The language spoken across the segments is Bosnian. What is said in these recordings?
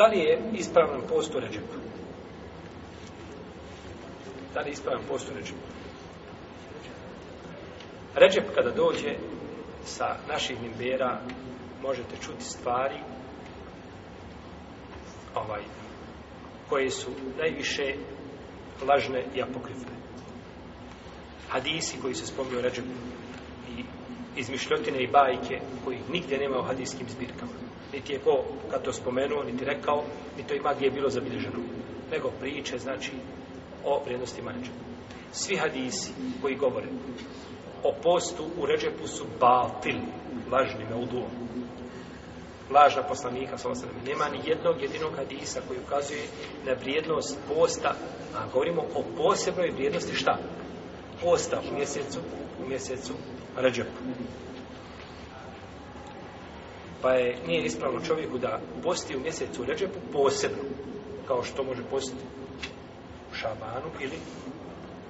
da li je ispravan post u Ređepu? Da li je ispravan post u Ređepu? Ređep kada dođe sa naših mimbera možete čuti stvari ovaj, koje su najviše lažne i apokrifne. Hadisi koji se spomnio Ređepu i izmišljotine i bajke koji nigdje nema u hadijskim zbirkama. Niti je ko kad to spomenuo, niti rekao, ni to ima gdje je bilo zabilježeno. Nego priče, znači, o vrijednosti manjeđa. Svi hadisi koji govore o postu u Ređepu su batil, lažni, meudulo. Lažna poslanika, svala sve nema, nema ni jednog jedinog hadisa koji ukazuje na vrijednost posta, a govorimo o posebnoj vrijednosti šta? postav u mjesecu, u mjesecu Ređepu. Pa je, nije ispravno čovjeku da posti u mjesecu Ređepu posebno, kao što može postiti u Šabanu ili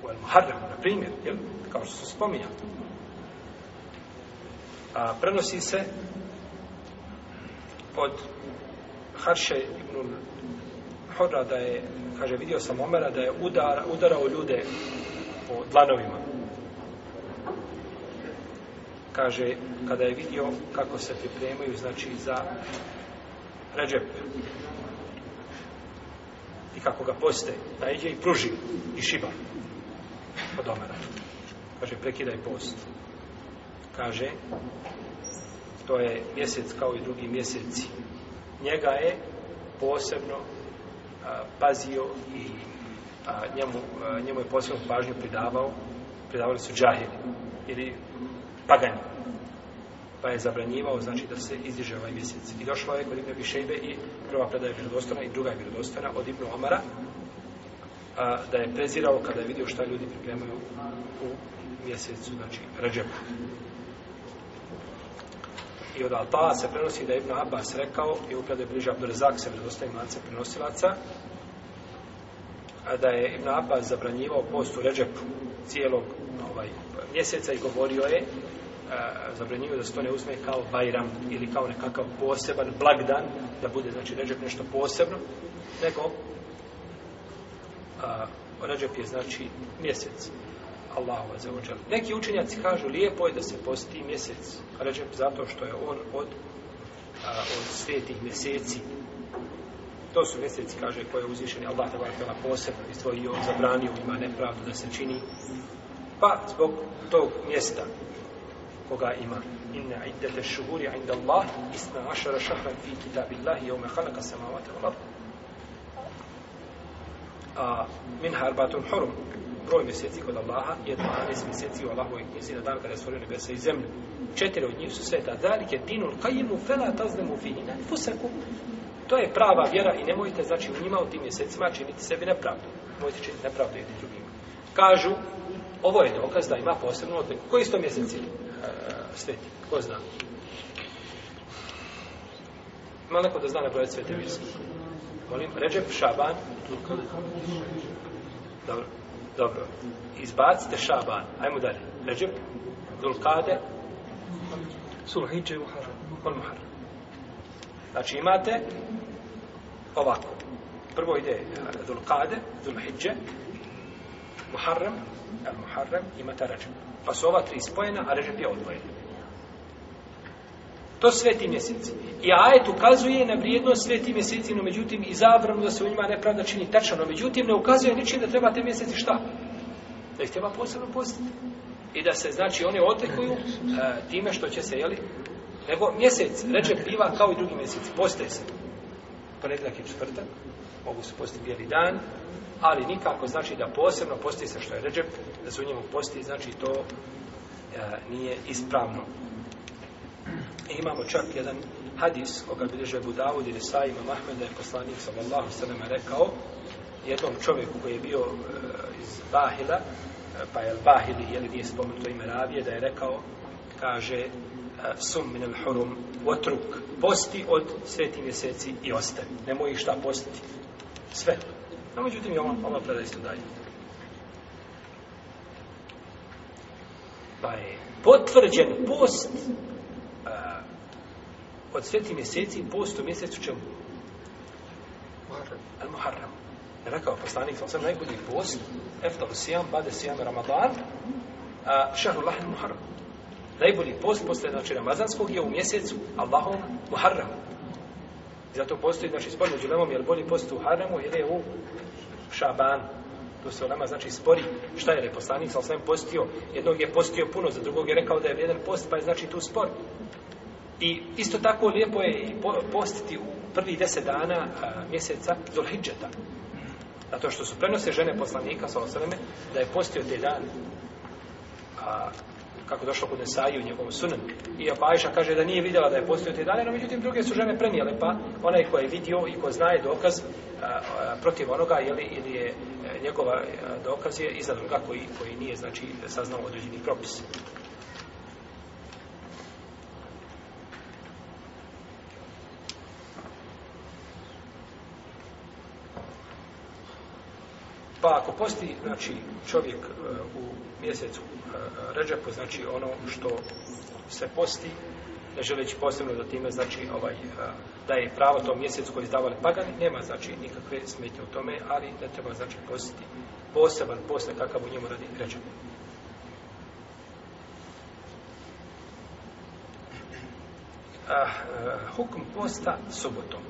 u El Muharramu, na primjer, jel? kao što se spominja. A prenosi se od Harše ibn Hora da je, kaže, vidio sam Omera da je udara, udarao ljude o dlanovima. Kaže, kada je vidio kako se pripremaju, znači, za ređep i kako ga poste, najde i pruži i šiba od omera. Kaže, prekidaj post. Kaže, to je mjesec kao i drugi mjeseci. Njega je posebno a, pazio i a, njemu, a, njemu je posljednog pažnju pridavao, pridavali su džahili ili pagani. Pa je zabranjivao, znači da se izdiže ovaj mjesec. I došlo je kod Ibn Bišejbe i prva predaja je vjerodostana i druga je vjerodostana od Ibn Omara a, da je prezirao kada je vidio šta ljudi pripremaju u mjesecu, znači Ređepu. I od Alpaha se prenosi da je Ibn Abbas rekao i upravo je bliže Abdurazak se vredostaje mance prenosilaca da je Ibn Abbas zabranjivao post u Ređepu cijelog ovaj, mjeseca i govorio je zabranjivo da se to ne uzme kao bajram ili kao nekakav poseban blagdan da bude znači Ređep nešto posebno nego a, Ređep je znači mjesec Allahova za ođel. Neki učenjaci kažu lijepo je da se posti mjesec Ređep zato što je on od, a, od svetih mjeseci To su mjeseci, kaže, koje je uzvišen Allah te vartela posebno i svoj i on zabranio, ima nepravdu da se čini. Pa, zbog tog mjesta koga ima. Inne iddete šuhuri inda Allah, isna ašara šahran fi kitab Allahi, jome halaka se mavate Allah. A min harbatun hurum, broj mjeseci kod Allaha je 12 mjeseci u Allahovoj knjizi na dan kada je stvorio nebesa i zemlju. Četiri od njih su sveta. Zalike dinul kajimu fela tazlemu fihina i fusakum to je prava vjera i nemojte znači u njima u tim mjesecima činiti sebi nepravdu. Mojte činiti nepravdu jednim drugim. Kažu, ovo je dokaz da ima posebno odliku. Koji su to mjeseci uh, sveti? Ko zna? Ima neko da zna na broje svete vjerske? Molim, Ređep, Šaban, Turka. Dobro. Dobro. Izbacite Šaban. Ajmo dalje. Ređep, Dulkade, Sulhiđe, Muharram. Muharram. Znači imate ovako. Prvo ide Zulkade, eh, Zulhidje, Muharram, El Muharram, imate Ređem. Pa su ova tri spojena, a Ređem je odvojena. To su sveti mjeseci. I ajet ukazuje na vrijednost sveti mjeseci, no međutim i zavrano da se u njima nepravda čini tečno, no međutim ne ukazuje ničim da treba te mjeseci šta? Da ih treba posebno postiti. I da se, znači, one otekuju uh, eh, time što će se, jeli, nego mjesec, reče biva kao i drugi mjesec, postaje se. Ponedljak je četvrtak, mogu se postiti bijeli dan, ali nikako znači da posebno postoji se što je Ređep, da se u njemu postoji, znači to e, nije ispravno. I imamo čak jedan hadis koga bilježe Budavud i Resa ima Mahmed, da je poslanik sa Allahu sveme rekao jednom čovjeku koji je bio e, iz Bahila, e, pa je Bahili, je li nije spomenuto ime Ravije, da je rekao, kaže, sum min al hurum otruk. Posti od sveti mjeseci i ostavi. Nemoj ih šta postiti. Sve. A međutim, ja vam pala mm. predaj isto dalje. Pa je potvrđen post a, od sveti mjeseci i post u mjesecu čemu? Muharram. Al-Muharram. Je rekao poslanik, sam sam najbolji post, eftar sijam, bade sijam, ramadan, a, šehrullah al-Muharram najbolji post posle znači Ramazanskog je u mjesecu Allahom Muharram. I zato postoji, znači, spor među lemom, jer bolji post u Haramu ili je u Šaban. To se u nama, znači, spori šta je reposlanik, sam sam postio. Jednog je postio puno, za drugog je rekao da je vrijedan post, pa je, znači, tu spor. I isto tako lijepo je i postiti u prvi deset dana a, mjeseca Zulhidžeta. Zato što su prenose žene poslanika, sa osvrame, da je postio te dane. A, kako došlo kod Nesaji u njegovom sunanu. I Abajša kaže da nije vidjela da je postoji te dane, no međutim druge su žene prenijele, pa onaj ko je vidio i ko znaje dokaz a, a, protiv onoga, jeli, ili je a, e, njegova a, dokaz je iza druga koji, koji nije znači, saznao određeni propis. Pa ako posti, znači, čovjek e, u mjesecu ređepu, znači ono što se posti, ne želeći posebno da time, znači, ovaj, eh, da je pravo to mjesec koji izdavali pagani, nema, znači, nikakve smetje u tome, ali ne treba, znači, postiti poseban posle kakav u njemu radi ređepu. Uh, eh, eh, hukm posta subotom.